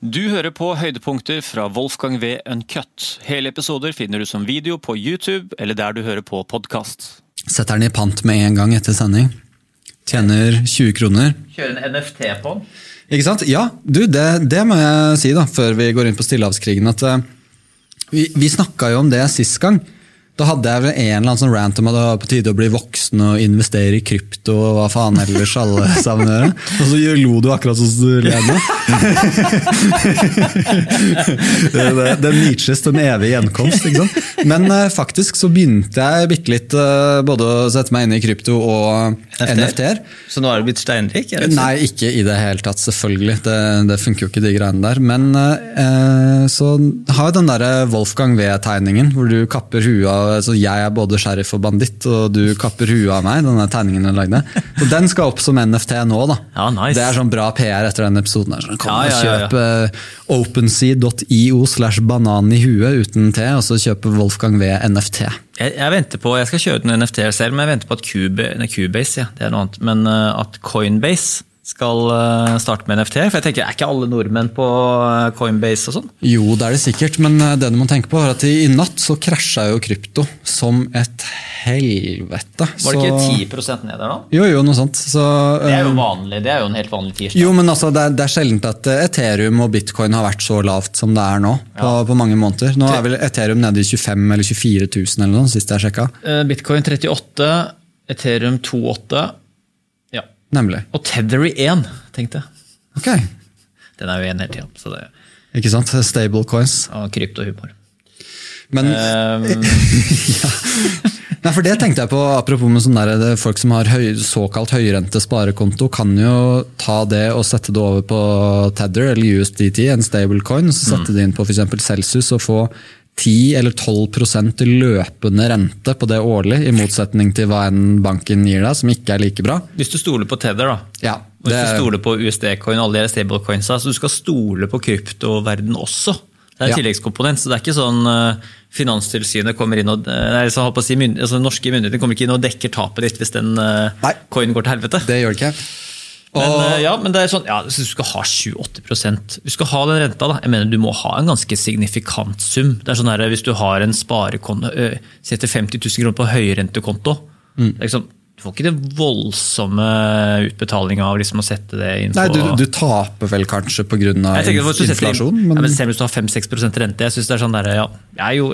Du hører på høydepunkter fra Wolfgang V. Uncut. Hele episoder finner du som video på YouTube eller der du hører på podkast. Setter den i pant med en gang etter sending. Tjener 20 kroner. Kjører en NFT på den? Ikke sant? Ja, du, det, det må jeg si da, før vi går inn på Stillehavskrigen. at uh, Vi, vi snakka jo om det sist gang. Da hadde jeg vel en eller annen sånn rant om at det var på tide å bli voksen og investere i krypto og hva faen ellers alle sammen gjør. Og så lo du akkurat sånn som du ler nå. er Nietzsches en evig gjenkomst. ikke sant? Men uh, faktisk så begynte jeg bitte litt uh, både å sette meg inn i krypto og NFT-er. Så nå er du blitt steinrik? Nei, ikke i det hele tatt, selvfølgelig. Det, det funker jo ikke de greiene der. Men uh, så har jeg den derre Wolfgang V-tegningen hvor du kapper huet av så jeg er både sheriff og banditt, og du kapper huet av meg. denne tegningen jeg lagde. Og Den skal opp som NFT nå. da. Ja, nice. Det er sånn bra PR etter den episoden. her. Sånn, kom Ja, ja, og Kjøp uh, opensea.io slash banan i huet uten T, og så kjøp Wolfgang V NFT. Jeg, jeg venter på, jeg skal kjøre ut noen NFT selv, men jeg venter på at Cube, nei, Cubase ja, det er noe annet, men uh, at Coinbase skal uh, starte med NFT. For jeg tenker, Er ikke alle nordmenn på uh, Coinbase og sånn? Jo, det er det sikkert, men uh, det du må tenke på er at i, natt så krasja jo krypto som et helvete. Var det ikke 10 ned der da? Jo, jo, noe sånt. Så, Det er jo vanlig, det er jo en helt vanlig tirsdag. Jo, men altså, det er, det er sjelden at eh, Ethereum og bitcoin har vært så lavt som det er nå. På, på mange måneder. Nå er vel Ethereum nede i 25 eller 24 000 eller noe, sist jeg sjekka. Eh, Bitcoin 38, Ethereum 28, ja. Nemlig. og Tethery 1, tenkte jeg. Ok, Den er jo en hele tida, så det ikke sant? Stable coins. Og kryptohumor. Men Um, Nei, for det tenkte jeg på, apropos med sånne der, det, folk som har høy, såkalt høyrente sparekonto, kan jo ta det og sette det over på Tether eller USDT, en stablecoin, og så sette det inn på f.eks. Celsius og få 10 eller 12 i løpende rente på det årlig, i motsetning til hva en banken gir deg, som ikke er like bra. hvis du stoler på Tether, da. Ja, Og Hvis du stoler på USD-coin og alle de stablecoinsa, så du skal stole på kryptoverden også. Det er en Ja. tilleggskomponent, så det er ikke sånn uh, Finanstilsynet kommer inn og eh, nei, så holdt på å si, altså, Norske myndigheter kommer ikke inn og dekker tapet ditt hvis den uh, coinen går til helvete. det gjør det ikke. Men, Og- eh, ja, men det er sånn, ja, hvis du skal ha 7-8 Du skal ha den renta, da. Jeg mener Du må ha en ganske signifikant sum. Det er sånn her, Hvis du har en sparekonto Setter 50 000 kroner på høyrentekonto Mm. det er liksom, Du får ikke det voldsomme utbetalinga av liksom å sette det inn på Nei, du, du taper vel kanskje pga. inflasjon? inflasjon, ja, men men Selv om du har 5-6 rente, jeg synes det er sånn der, ja, jeg jo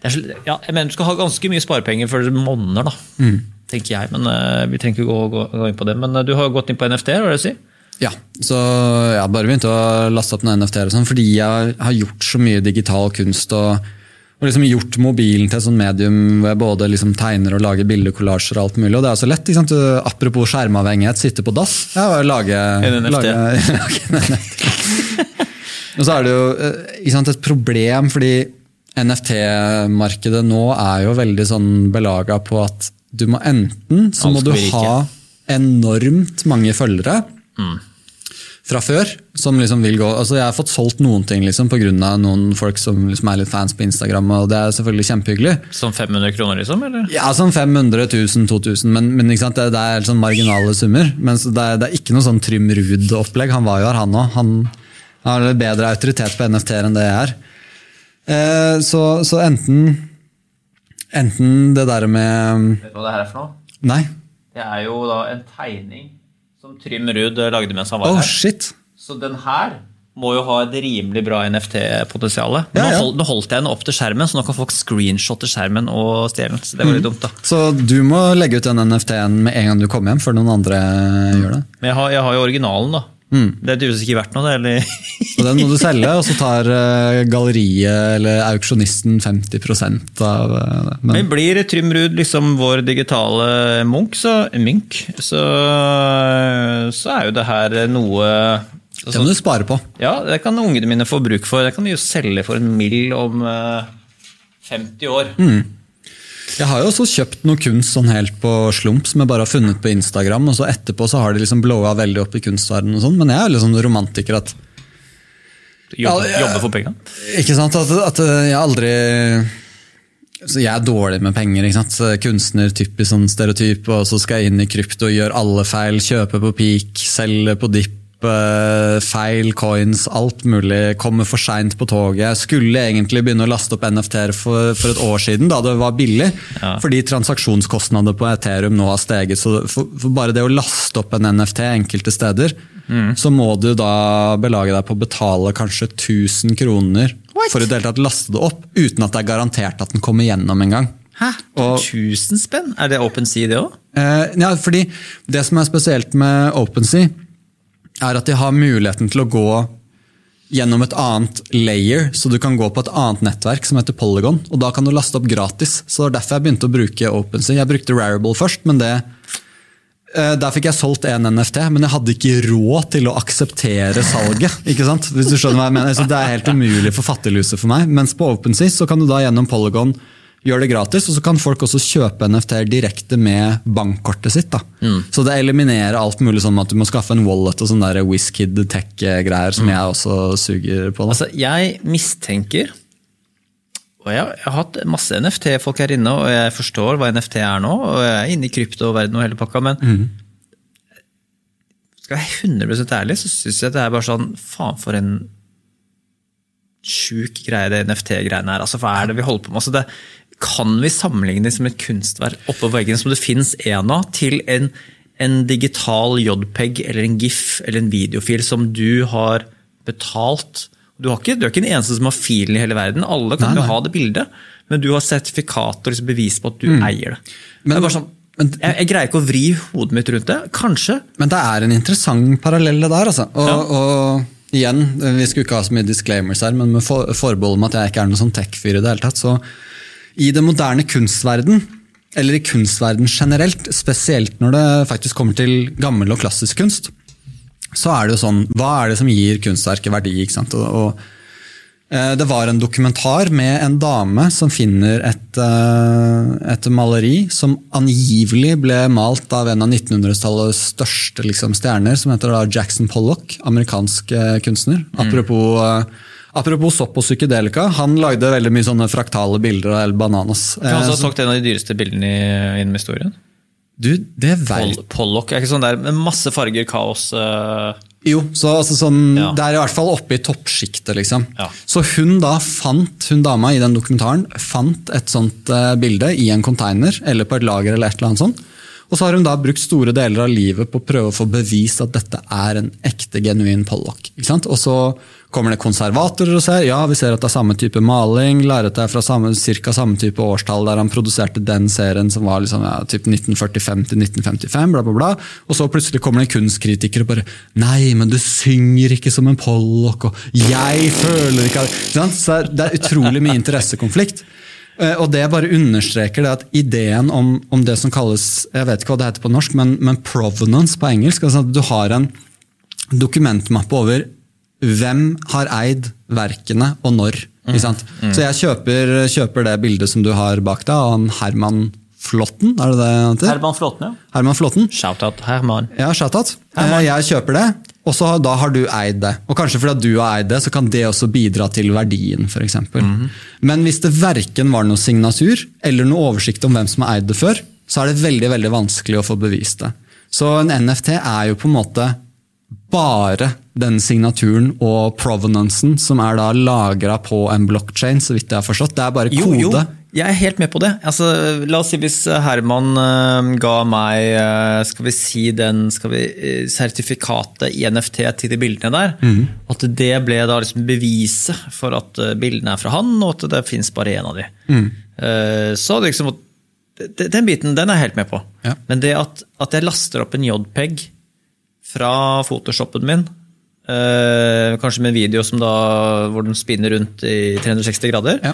det er så, ja, jeg mener Du skal ha ganske mye sparepenger før det monner, da. Mm. Tenker jeg, men eh, Vi trenger ikke gå, gå, gå inn på det. Men eh, du har gått inn på NFT, hva er det du sier? Ja, så jeg har bare begynt å laste opp noen NFT-er og sånn, fordi jeg har gjort så mye digital kunst og, og liksom gjort mobilen til et sånt medium hvor jeg både liksom tegner og lager bildekollasjer og alt mulig. Og det er så lett. ikke sant? Apropos skjermavhengighet, sitte på dass. Ja, lage, En NFT. lage, en NFT. og så er det jo eh, sant, et problem, fordi NFT-markedet nå er jo veldig sånn belaga på at du må enten så må du ha enormt mange følgere fra før. som liksom vil gå, altså Jeg har fått solgt noen ting liksom pga. noen folk som liksom er litt fans på Instagram, og det er selvfølgelig kjempehyggelig. Som 500 kroner, liksom? eller? Ja, som 500 000, 2000, men, men ikke sant? Det, det er sånn marginale summer. Men det, er, det er ikke noe sånn Trym Ruud-opplegg. Han var jo her, han òg. Han har bedre autoritet på NFT-er enn det jeg er. Eh, så, så enten Enten det der med Vet du hva det her er for noe? Nei. Det er jo da en tegning som Trym Ruud lagde mens han var Oh, her. shit. Så den her må jo ha et rimelig bra NFT-potensial. Ja, ja. nå holdt jeg den opp til skjermen, så nå kan folk screenshotte skjermen og stjele den. Så det var litt dumt, da. Så du må legge ut den NFT-en med en gang du kommer hjem, før noen andre gjør det. Men jeg har, jeg har jo originalen, da. Det er tydeligvis ikke verdt noe, det. Eller? Så den må du selge, og så tar eh, galleriet eller auksjonisten 50 av eh, det. Men, Men blir Trym Ruud liksom vår digitale Munch, så, Mink, så, så er jo det her noe det må du spare på. Ja, det kan ungene mine få bruk for. Det kan de jo selge for en mill om eh, 50 år. Jeg har jo også kjøpt noe kunst sånn helt på slump som jeg bare har funnet på Instagram, og så etterpå så har de liksom blowa veldig opp i kunstverdenen og sånn, men jeg er litt sånn romantiker at Jobbe, Ja, jobbe for penga? Ikke sant? At, at jeg aldri så Jeg er dårlig med penger. ikke sant? Kunstner, typisk sånn stereotyp, og så skal jeg inn i krypto gjøre alle feil. Kjøpe på peak, selge på dipp eh, feil coins, alt mulig. Kommer for seint på toget. Skulle egentlig begynne å laste opp NFT-er for, for, et år siden, da det var billig. Ja. Fordi transaksjonskostnader på Ethereum nå har steget. Så for, for bare det å laste opp en NFT enkelte steder, så må du da belage deg på å betale kanskje 1000 kroner for å i det hele tatt laste det opp, uten at det er garantert at den kommer gjennom en gang. Hæ? Og- 1000 spenn? Er det OpenSea, det òg? Eh, ja, fordi Det som er spesielt med OpenSea, er at de har muligheten til å gå gjennom et annet layer, så du kan gå på et annet nettverk som heter Polygon. og Da kan du laste opp gratis. så det var Derfor jeg begynte å bruke OpenSea. Jeg brukte Rarible først, men det eh, der fikk jeg solgt en NFT, men jeg hadde ikke råd til å akseptere salget. ikke sant? Hvis du skjønner hva jeg mener. Så Det er helt umulig for fattigluset for meg. Mens på OpenSea så kan du da gjennom Polygon gjøre det gratis, og så kan folk også kjøpe NFT-er direkte med bankkortet sitt. da. Så det eliminerer alt mulig sånn at du må skaffe en wallet og sånne der WizKid tech-greier som jeg også suger på. Altså, jeg mistenker Og jeg, har hatt masse NFT-folk her inne, og jeg forstår hva NFT er nå, og jeg er inne i kryptoverdenen og hele pakka, men skal jeg være 100 ærlig, så syns jeg det er bare sånn Faen, for en sjuk greie det NFT-greiene er. Altså, hva er det vi holder på med? Altså, det, kan vi sammenligne det som et kunstverk oppå veggen som det fins en av, til en, en digital JPEG eller en GIF eller en videofil som du har betalt? Du, har ikke, du er ikke den eneste som har filen i hele verden. Alle kan Nei, jo nei. ha det bildet, men du har sertifikat og liksom bevis på at du eier det. Mm. Men- det er bare sånn, men- jeg, jeg greier ikke å vri hodet mitt rundt det. Kanskje. Men det er en interessant parallell der, altså. Og, og igjen, vi skulle ikke ha så mye disclaimers her, men med for, forbehold om at jeg ikke er noen sånn tech-fyr i det hele tatt, så i den moderne kunstverden, eller i kunstverden generelt, spesielt når det faktisk kommer til gammel og klassisk kunst, så er det jo sånn, hva er det som gir kunstverket verdi? ikke sant? Og, og Eh, Det var en dokumentar med en dame som finner et, eh, et maleri som angivelig ble malt av en av 1900-tallets største liksom, stjerner, som heter Jackson Pollock, amerikansk eh, kunstner. Apropos, eh, apropos sopp og psykedelika, han lagde veldig mye sånne fraktale bilder av El Bananas. Eh, Han har så- tatt en av de dyreste bildene i- gjennom historien. Du, det Pol Pollock er ikke sånn der med masse farger, kaos uh... Jo, så altså sånn, Ja. det er i hvert fall oppe i toppsjiktet. Liksom. Ja. Så hun da fant, hun dama i den dokumentaren fant et sånt uh, bilde i en container eller på et lager. eller et eller annet sånt. Og så har hun da brukt store deler av livet på å prøve å få bevist at dette er en ekte, genuin Pollock. Og så kommer det konservatorer og ser ja, vi ser at det er samme type maling. Lerretet er fra samme, cirka samme type årstall der han produserte den serien som var liksom, ja, typ 1945 til 1955. bla bla bla. Og så plutselig kommer det en kunstkritiker og bare Nei, men du synger ikke som en Pollock, og jeg føler ikke Ikke? Så det er utrolig mye interessekonflikt. Eh, Og det bare understreker det at ideen om, om det som kalles jeg vet ikke hva det heter på norsk, men, men provenance på engelsk. altså at Du har en dokumentmappe over hvem har eid verkene og når. Sant? Så jeg kjøper, kjøper det bildet som du har bak deg, av han Herman Flåtten. Er det det han heter? Herman Flåtten, ja. Herman Flåtten. Shout-out Herman. Ja, shoutout. Herman, Jeg kjøper det, og så da har du eid det. Og kanskje fordi du har eid det, så kan det også bidra til verdien, f.eks. Men hvis det verken var noe signatur eller noe oversikt om hvem som har eid det før, så er det veldig veldig vanskelig å få bevist det. Så en NFT er jo på en måte bare den signaturen og provenancen som er da lagra på en blockchain, så vidt jeg har forstått. Det er bare kode. jo, jeg er helt med på det. Altså, la oss si hvis Herman uh, ga meg uh, skal vi si den skal vi, uh, sertifikatet i NFT til de bildene der, Mm. at det ble da liksom beviset for at eh, bildene er fra han, og at det fins bare én av de. Mm. Eh, Så liksom, den biten den er jeg helt med på. Ja. Men det at, at jeg laster opp en JPEG fra photoshoppen min, eh, kanskje med en video som da, hvor den spinner rundt i 360 grader, Ja.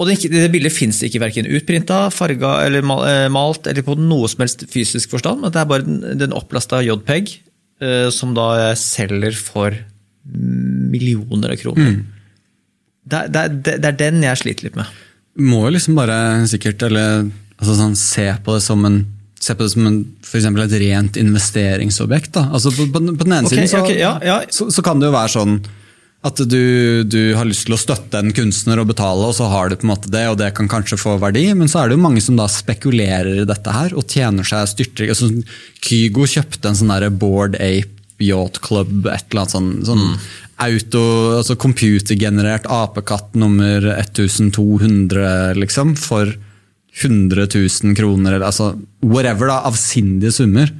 og det, det bildet fins ikke verken utprinta, farga eller eh, malt eller på noe som helst fysisk forstand. men Det er bare den, den opplasta JPEG eh, som da jeg selger for millioner av kroner. Er- det, det, det er den jeg sliter litt med. må jo liksom bare sikkert eller, altså sånn, se på det som en Se på det som en, for et rent investeringsobjekt. Altså på, på, på den ene okay, siden så, okay, ja, ja. Så, så kan det jo være sånn at du, du har lyst til å støtte en kunstner og betale, og så har du på en måte det, og det kan kanskje få verdi, men så er det jo mange som da spekulerer i dette her og tjener seg styrtrik. Altså, Kygo kjøpte en sånn Board Ape Yacht Club, et eller annet sånn, sånn auto, altså computergenerert apekatt nummer 1200, liksom, for 100 000 kroner, eller altså whatever, da, avsindige summer.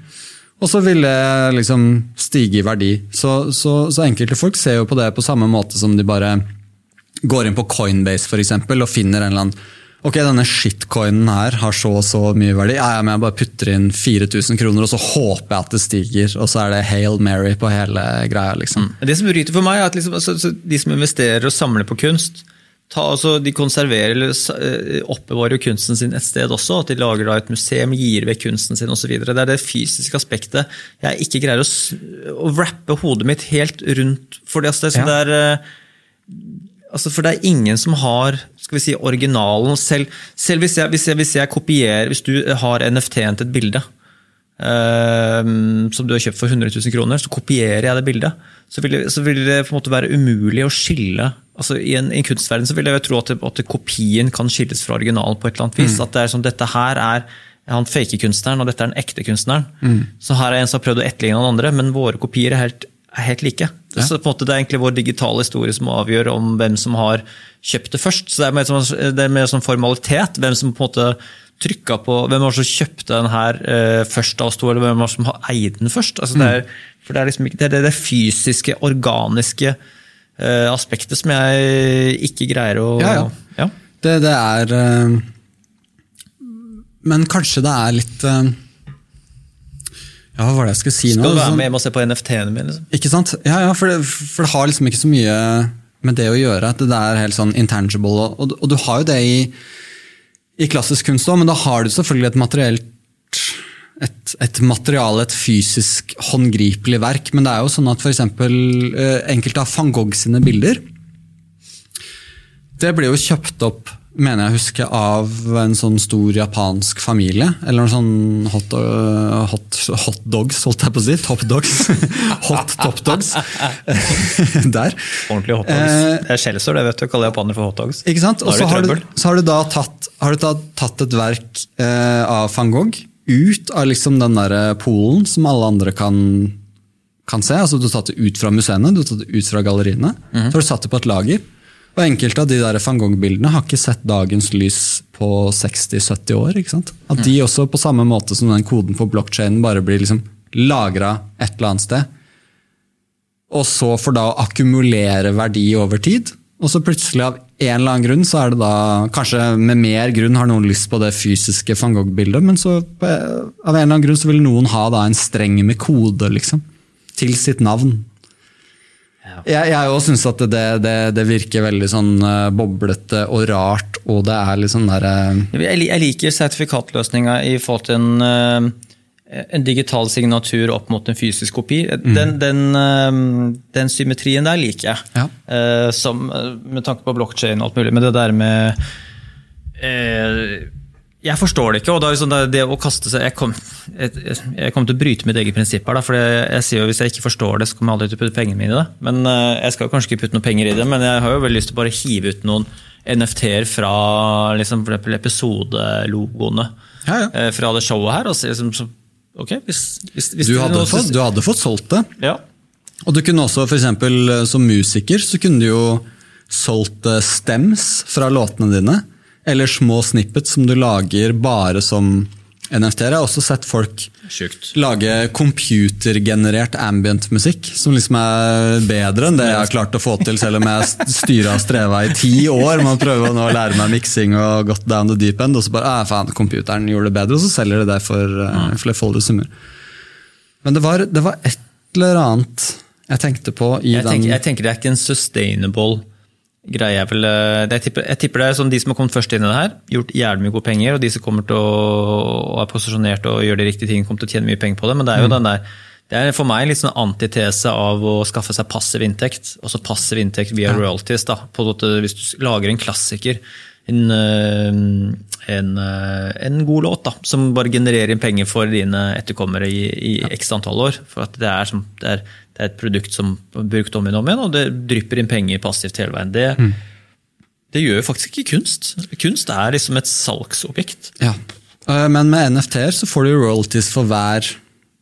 Og så vil det liksom stige i verdi. Så, så, så enkelte folk ser jo på det på samme måte som de bare går inn på Coinbase for eksempel, og finner en eller annen Ok, denne shitcoinen her har så og så mye verdi. Ja, ja, men jeg bare putter inn 4000 kroner, og så håper jeg at det stiger. Og så er det Hail Mary på hele greia. liksom. Det som bryter for meg, er at liksom, altså, de som investerer og samler på kunst, ta, altså, de konserverer eller eh, oppbevarer kunsten sin et sted også. At de lager da et museum, gir vekk kunsten sin osv. Det er det fysiske aspektet jeg ikke greier å, å wrappe hodet mitt helt rundt. For det, altså, det, Ja. det er, eh, altså, for det er ingen som har skal vi si, originalen selv. Selv hvis jeg, hvis jeg, hvis jeg kopierer Hvis du har NFT-en til et bilde Uh, som du har kjøpt for 100 000 kroner, så kopierer jeg det bildet. Så vil det, så vil det på en måte være umulig å skille altså I en, en kunstverden så vil jeg jo tro at, at kopien kan skilles fra originalen på et eller annet vis. At det er som dette her er han fake kunstneren, og dette er den ekte kunstneren. Så her er en som har prøvd å etterligne den andre, men våre kopier er helt, er helt like. Så på en måte Det er egentlig vår digitale historie som avgjør om hvem som har kjøpt det først. Så Det er mer, som, det er mer sånn formalitet. Hvem som på en måte trykka på, hvem var det som kjøpte den her uh, først av oss to, eller hvem var det som har eid den først? Altså det, er, for det er liksom det, er det, det fysiske, organiske aspektet som jeg ikke greier å Ja, ja. ja. Det, det er eh, Men kanskje det er litt eh, Ja, hva var det jeg skulle si nå? Skal du være Sånn- med hjem og se på NFT-ene mine? Liksom? Ikke sant? Ja, ja for, det, for det har liksom ikke så mye med det å gjøre. at Det er helt sånn intangible. Og, og, og du har jo det i, i klassisk kunst òg, men da har du selvfølgelig et materielt et, et materiale, et fysisk håndgripelig verk. Men det er jo sånn at f.eks. Uh, enkelte av van Gogh sine bilder Det ble jo kjøpt opp mener jeg å huske, av en sånn stor japansk familie. Eller noen sånn hot, øh, hot, hot dogs, holdt jeg på å si. Top dogs. hot top dogs. Der. Ordentlig hot dogs. det er skjellsord, det vet du. Kaller japanere for hot dogs. Ikke sant? Og så har, du, så har du da tatt, har du da tatt et verk eh, av van Gogh ut av liksom den der polen som alle andre kan, kan se. Altså Du har tatt det ut fra museene, du har tatt det ut fra galleriene. Mhm. Så har du satt det på et lager. Og enkelte av de der van Gogh-bildene har ikke sett dagens lys på 60-70 år. ikke sant? At de Mhm. også, på samme måte som den koden på blokkjeden, bare blir liksom lagra et eller annet sted og så for da å akkumulere verdi over tid. Og så plutselig av en eller annen grunn, så er det da Kanskje med mer grunn har noen lyst på det fysiske van Gogh-bildet, men så av en eller annen grunn så vil noen ha da en streng med kode, liksom. Til sitt navn. Jeg, jeg også syns at det, det, det virker veldig sånn eh, boblete og rart, og det er litt sånn derre Jeg liker sertifikatløsninga i forhold til en, eh, en digital signatur opp mot en fysisk kopi. Den, den, eh, den symmetrien der liker jeg. Ja. Eh, Som, eh, med tanke på blokkjede og alt mulig. Men det der med eh, Jeg forstår det ikke. og det, sånn, det, å kaste seg Jeg kom- kommer til å bryte mitt eget prinsipp her. da, for jeg, jeg sier jo Hvis jeg ikke forstår det, så kommer jeg aldri til å putte pengene mine i det. Men eh, Jeg skal kanskje ikke putte noen penger i det, men jeg har jo veldig lyst til å bare hive ut noen NFT-er fra liksom, episodelogoene Ja, ja. eh, fra det showet her. Og så, liksom, så, ok, hvis, hvis, hvis du, hadde noe- fått, du hadde fått solgt det. Ja. Og du kunne også, for eksempel, som musiker, så kunne du jo solgt eh, stems fra låtene dine. Eller små snippets som du lager bare som NFT-er. Jeg har også sett folk Sjukt. lage computergenerert ambient-musikk, som liksom er bedre enn det jeg har klart å få til, selv om jeg styra og streva i ti år med å prøve å nå lære meg miksing og gått down the deep end, og så bare ah, faen, computeren gjorde det bedre, og så selger de det for uh, flerfoldige summer. Men det var, det var et eller annet jeg tenkte på i Jeg den tenker, jeg tenker det er ikke en sustainable greie. Jeg, eh, jeg, tipper, jeg tipper det er sånn de som har kommet først inn i det her, gjort jævlig mye gode penger, og de som kommer til å og er posisjonert og gjør de riktige tingene, kommer til å tjene mye penger på det. Men det er jo Mm. den der det er for meg en sånn antitese av å skaffe seg passiv inntekt. Også passiv inntekt via royalties. da, måte Hvis du lager en klassiker, en, eh, en, eh, en god låt da, som bare genererer inn penger for dine etterkommere i, i x antall år. For det er, som, det er, det er et produkt som er brukt om igjen og om igjen, og det drypper inn penger passivt hele veien. Det, det gjør jo faktisk ikke kunst. Kunst er liksom et salgsobjekt. Ja. Eh, Men med NFT-er så får du royalties for hver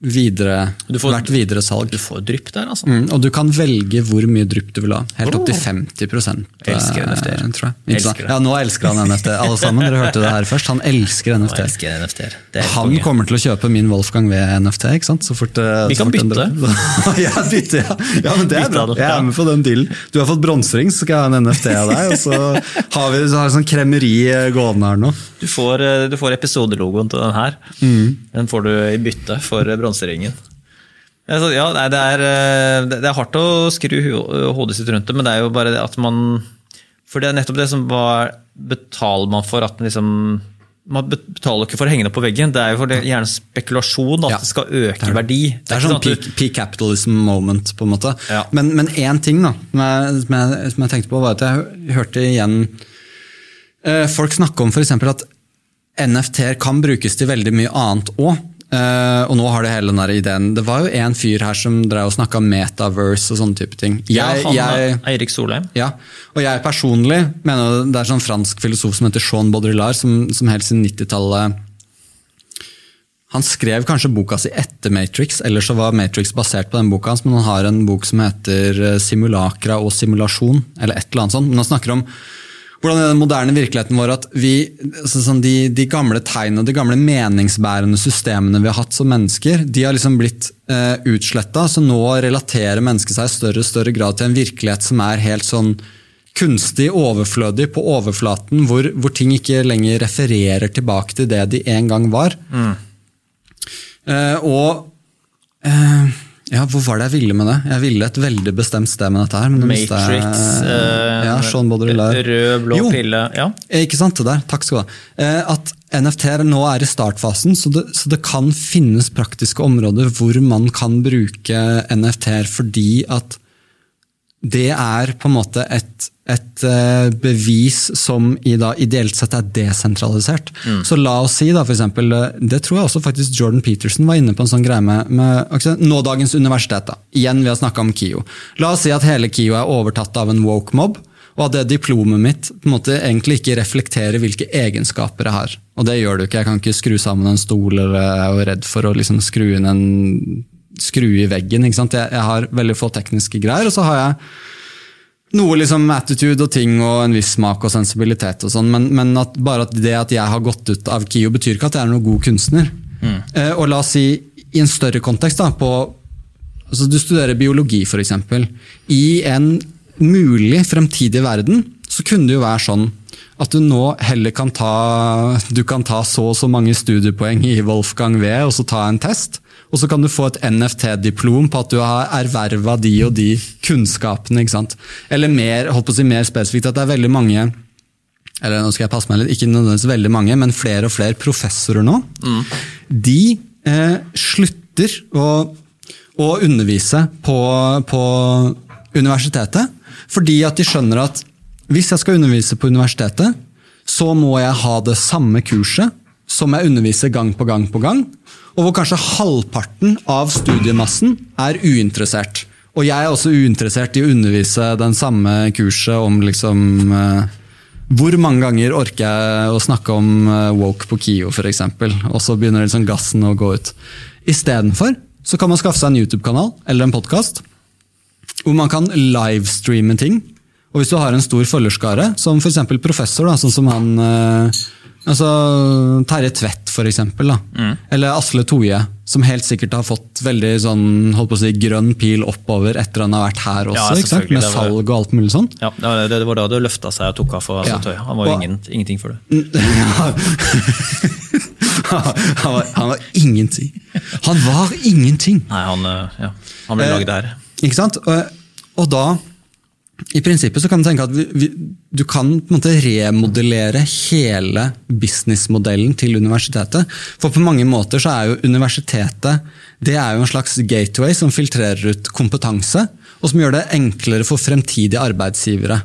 videre, Du får- hvert videresalg. Du får drypp der, altså. Mm, og du kan velge hvor mye drypp du vil ha. Helt opp til 50 Jeg elsker eh, NFT-er. tror jeg. Elsker. Ja, nå elsker han NFT. Alle sammen, dere hørte det her først. Han elsker NFT. elsker er helt Han konge. kommer til å kjøpe min Wolfgang V-NFT. ikke sant? Så fort, eh, Vi så kan fort bytte. ja, bytte, ja. ja, men det er bra. Jeg er med på den dealen. Du har fått bronsering, så skal jeg ha en NFT av deg. Og så har vi så har sånn kremeri eh, gående her nå. Du får, eh, du får episodelogoen til den her. Mm. Den får du i bytte for eh, bronseringen. Altså, Ja, nei, det, er, eh, det det er hardt å skru hodet sitt rundt det, men det er jo bare det at man For det er nettopp det som var Betaler man for at den liksom man betaler ikke for å henge det på veggen, det er jo det, gjerne spekulasjon at Ja. det skal øke i verdi. Det er sånn sånn du- peak, peak capitalism moment, på en måte. Ja. Men, men én ting da, som jeg, som, jeg, som jeg tenkte på, var at jeg hørte igjen eh, folk snakke om f.eks. at NFT-er kan brukes til veldig mye annet òg. Og nå har det hele den der ideen. Det var jo en fyr her som drev og snakka metaverse og sånne type ting. ja, Jeg, han, jeg, Eirik Solheim. ja, og jeg personlig mener det er sånn fransk filosof som heter Jean Baudrillard, som, som helt siden 90-tallet Han skrev kanskje boka si etter Matrix, eller så var Matrix basert på den boka hans, men han har en bok som heter eh, Simulakra og simulasjon, eller et eller annet sånt. Men han snakker om hvordan i den moderne virkeligheten vår at vi, sånn de, de gamle tegnene og de gamle meningsbærende systemene vi har hatt som mennesker, de har liksom blitt eh, utsletta, så nå relaterer mennesket seg i større og større grad til en virkelighet som er helt sånn kunstig overflødig på overflaten, hvor, hvor ting ikke lenger refererer tilbake til det de en gang var. Eh, og eh, ja, hvor var det jeg ville med det? Jeg ville et veldig bestemt sted med dette her. Men Matrix, jeg- eh, ja, Sean rød, blå Jo, pille. Ja. Eh, Ikke sant, det der. Takk skal du ha. Eh, At NFT-er nå er i startfasen, så det, så det kan finnes praktiske områder hvor man kan bruke NFT-er fordi at det er på en måte et, et eh, bevis som i da, ideelt sett er desentralisert. Så la oss si da for eksempel, eh, det tror jeg også faktisk Jordan Peterson var inne på en sånn greie med, med nådagens universitet. da. Igjen, vi har snakka om KIO. La oss si at hele KIO er overtatt av en woke mob, og at det diplomet mitt på en måte egentlig ikke reflekterer hvilke egenskaper jeg har. Og det gjør det jo ikke. Jeg kan ikke skru sammen en stol eller jeg er jo redd for å liksom skru inn en skru i veggen. ikke sant? Jeg, jeg har veldig få tekniske greier, og så har jeg noe liksom attitude og ting og en viss smak og sensibilitet og sånn, men, men at bare at det at jeg har gått ut av KIO betyr ikke at jeg er noen god kunstner. Eh, og la oss si, i en større kontekst, da, på altså Du studerer biologi, f.eks. I en mulig fremtidig verden så kunne det jo være sånn at du nå heller kan ta du kan ta så og så mange studiepoeng i Wolfgang V, og så ta en test. Og så kan du få et NFT-diplom på at du har erverva de og de kunnskapene. ikke sant? Eller mer, holdt på å si mer spesifikt, at det er veldig mange eller nå skal jeg passe meg litt, ikke nødvendigvis veldig mange, men flere og flere professorer nå, de eh, slutter å, å undervise på, på universitetet, fordi at de skjønner at hvis jeg skal undervise på universitetet, så må jeg ha det samme kurset som jeg underviser gang på gang på gang, og hvor kanskje halvparten av studiemassen er uinteressert. Og jeg er også uinteressert i å undervise den samme kurset om liksom eh, hvor mange ganger orker jeg å snakke om eh, woke på KIO, f.eks., og så begynner liksom gassen å gå ut. Istedenfor kan man skaffe seg en YouTube-kanal eller en podkast hvor man kan livestreame ting. Og hvis du har en stor følgerskare, som f.eks. professor, da, sånn som han eh, altså Terje Tvedt, for eksempel, da. Eller Asle Toje, som helt sikkert har fått veldig sånn, holdt på å si, grønn pil oppover etter han har vært her også, Ja, ikke sant? med var- salg og alt mulig sånn. Ja, det var- det var da det løfta seg og tok av for Ja. Tøy. Han var jo Og- ingen, ingenting for det. han, var, han var ingenting. Han var ingenting! Nei, han, eh, ja, han ble Eh, lagd der. Ikke sant? Og, og da, i prinsippet, så kan du tenke at vi, du kan på en måte remodellere hele businessmodellen til universitetet. For på mange måter så er jo universitetet det er jo en slags gateway som filtrerer ut kompetanse, og som gjør det enklere for fremtidige arbeidsgivere.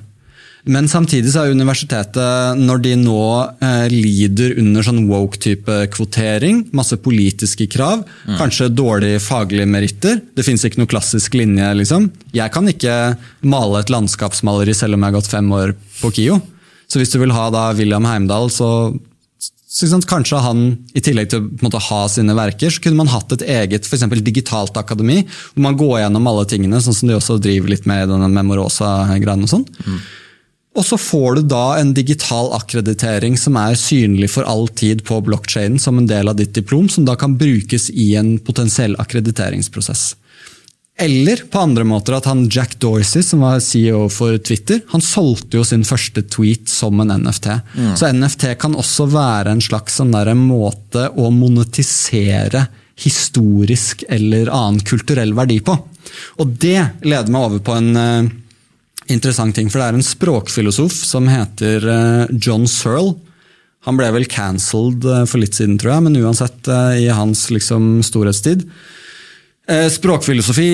Men samtidig så er universitetet, når de nå eh, lider under sånn woke-type kvotering, masse politiske krav, kanskje dårlige faglige meritter, det fins ikke noe klassisk linje, liksom. Jeg kan ikke male et landskapsmaleri selv om jeg har gått fem år på KIO. Så hvis du vil ha da William Heimdal, så sant, Kanskje han, i tillegg til å måte, ha sine verker, så kunne man hatt et eget for eksempel, digitalt akademi, hvor man går gjennom alle tingene, sånn som de også driver litt med denne Memorosa-greien. Og sånn. Mm. Og så får du da en digital akkreditering som er synlig for all tid på blokkjeden som en del av ditt diplom, som da kan brukes i en potensiell akkrediteringsprosess. Eller på andre måter at han Jack Dorsey, som var CEO for Twitter, han solgte jo sin første tweet som en NFT. Mm. Så NFT kan også være en slags sånn måte å monetisere historisk eller annen kulturell verdi på. Og det leder meg over på en uh, interessant ting, for det er en språkfilosof som heter uh, John Searle. Han ble vel cancelled uh, for litt siden, tror jeg, men uansett i hans liksom, storhetstid. Eh, språkfilosofi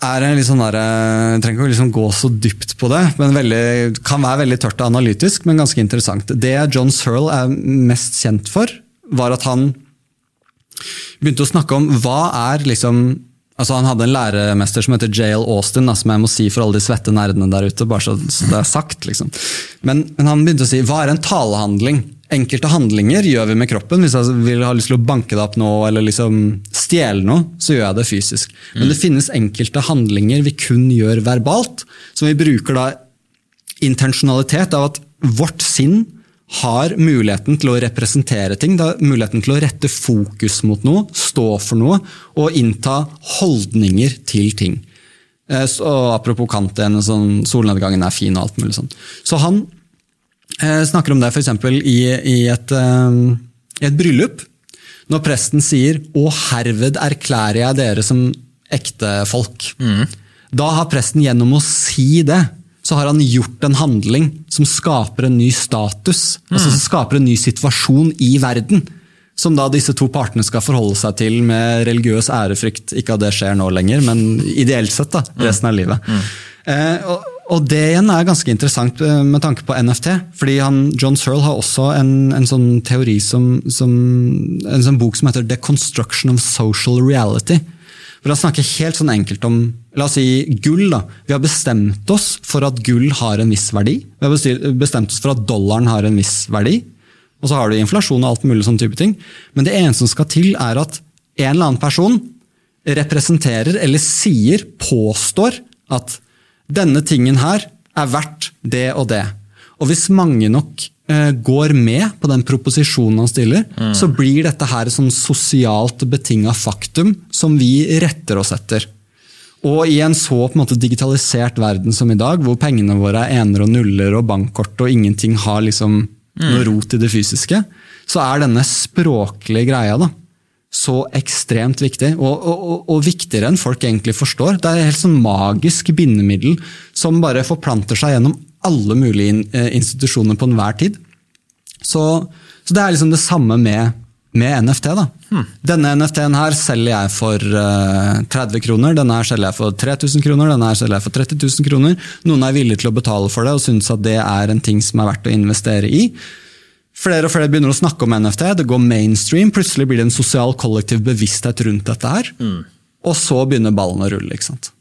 er en litt sånn der, eh, trenger ikke liksom gå så dypt på det, men veldig, kan være veldig tørt og analytisk, men ganske interessant. Det John Searle er mest kjent for, var at han begynte å snakke om hva er liksom altså Han hadde en læremester som heter Jael Austin, da, som jeg må si for alle de svette nerdene der ute. bare så det er sagt. liksom. Men, men han begynte å si hva er en talehandling? Enkelte handlinger gjør vi med kroppen. Hvis jeg vil ha lyst til å banke deg opp nå eller liksom stjele noe, så gjør jeg det fysisk. Men det finnes enkelte handlinger vi kun gjør verbalt, som vi bruker da intensjonalitet av at vårt sinn har muligheten til å representere ting, har muligheten til å rette fokus mot noe, stå for noe og innta holdninger til ting. Eh, så, apropos Kant, sånn, solnedgangen er fin og alt mulig sånn. Så han eh, snakker om det f.eks. I, i, et, eh, et bryllup. Når presten sier 'Å herved erklærer jeg dere som ektefolk'. Mm. Da har presten gjennom å si det, så har han gjort en handling som skaper en ny status. Altså mm. Altså som skaper en ny situasjon i verden. Som da disse to partene skal forholde seg til med religiøs ærefrykt. Ikke at det skjer nå lenger, men ideelt sett da, resten av livet. Mm. Eh, og, og det igjen er ganske interessant eh, med tanke på NFT. fordi han, John Searle har også en, en sånn teori som, som, En sånn bok som heter The Construction of Social Reality. Hvor han snakker helt sånn enkelt om la oss si gull. da. Vi har bestemt oss for at gull har en viss verdi. Vi har bestemt oss for at dollaren har en viss verdi. Og så har du inflasjon og alt mulig sånn type ting. Men det eneste som skal til, er at en eller annen person representerer eller sier, påstår, at denne tingen her er verdt det og det. Og hvis mange nok eh, går med på den proposisjonen han stiller, mm. så blir dette her et sånn sosialt betinga faktum som vi retter oss etter. Og i en så på en måte digitalisert verden som i dag, hvor pengene våre er ener og nuller og bankkort og ingenting har liksom mm. noe rot i det fysiske, så er denne språklige greia da, så ekstremt viktig, og, og, og, viktigere enn folk egentlig forstår. Det er et helt sånn magisk bindemiddel som bare forplanter seg gjennom alle mulige eh, institusjoner på enhver tid. Så, så, det er liksom det samme med, med NFT. da. Hmm. Denne NFT-en her selger jeg for uh, eh, 30 kroner, denne her selger jeg for 3000 kroner, denne her selger jeg for 30 000 kroner. Noen er villige til å betale for det og syns at det er en ting som er verdt å investere i. Flere og flere begynner å snakke om NFT, det går mainstream. Plutselig blir det en sosial kollektiv bevissthet rundt dette her. Hmm. Og så begynner ballen å rulle. ikke sant?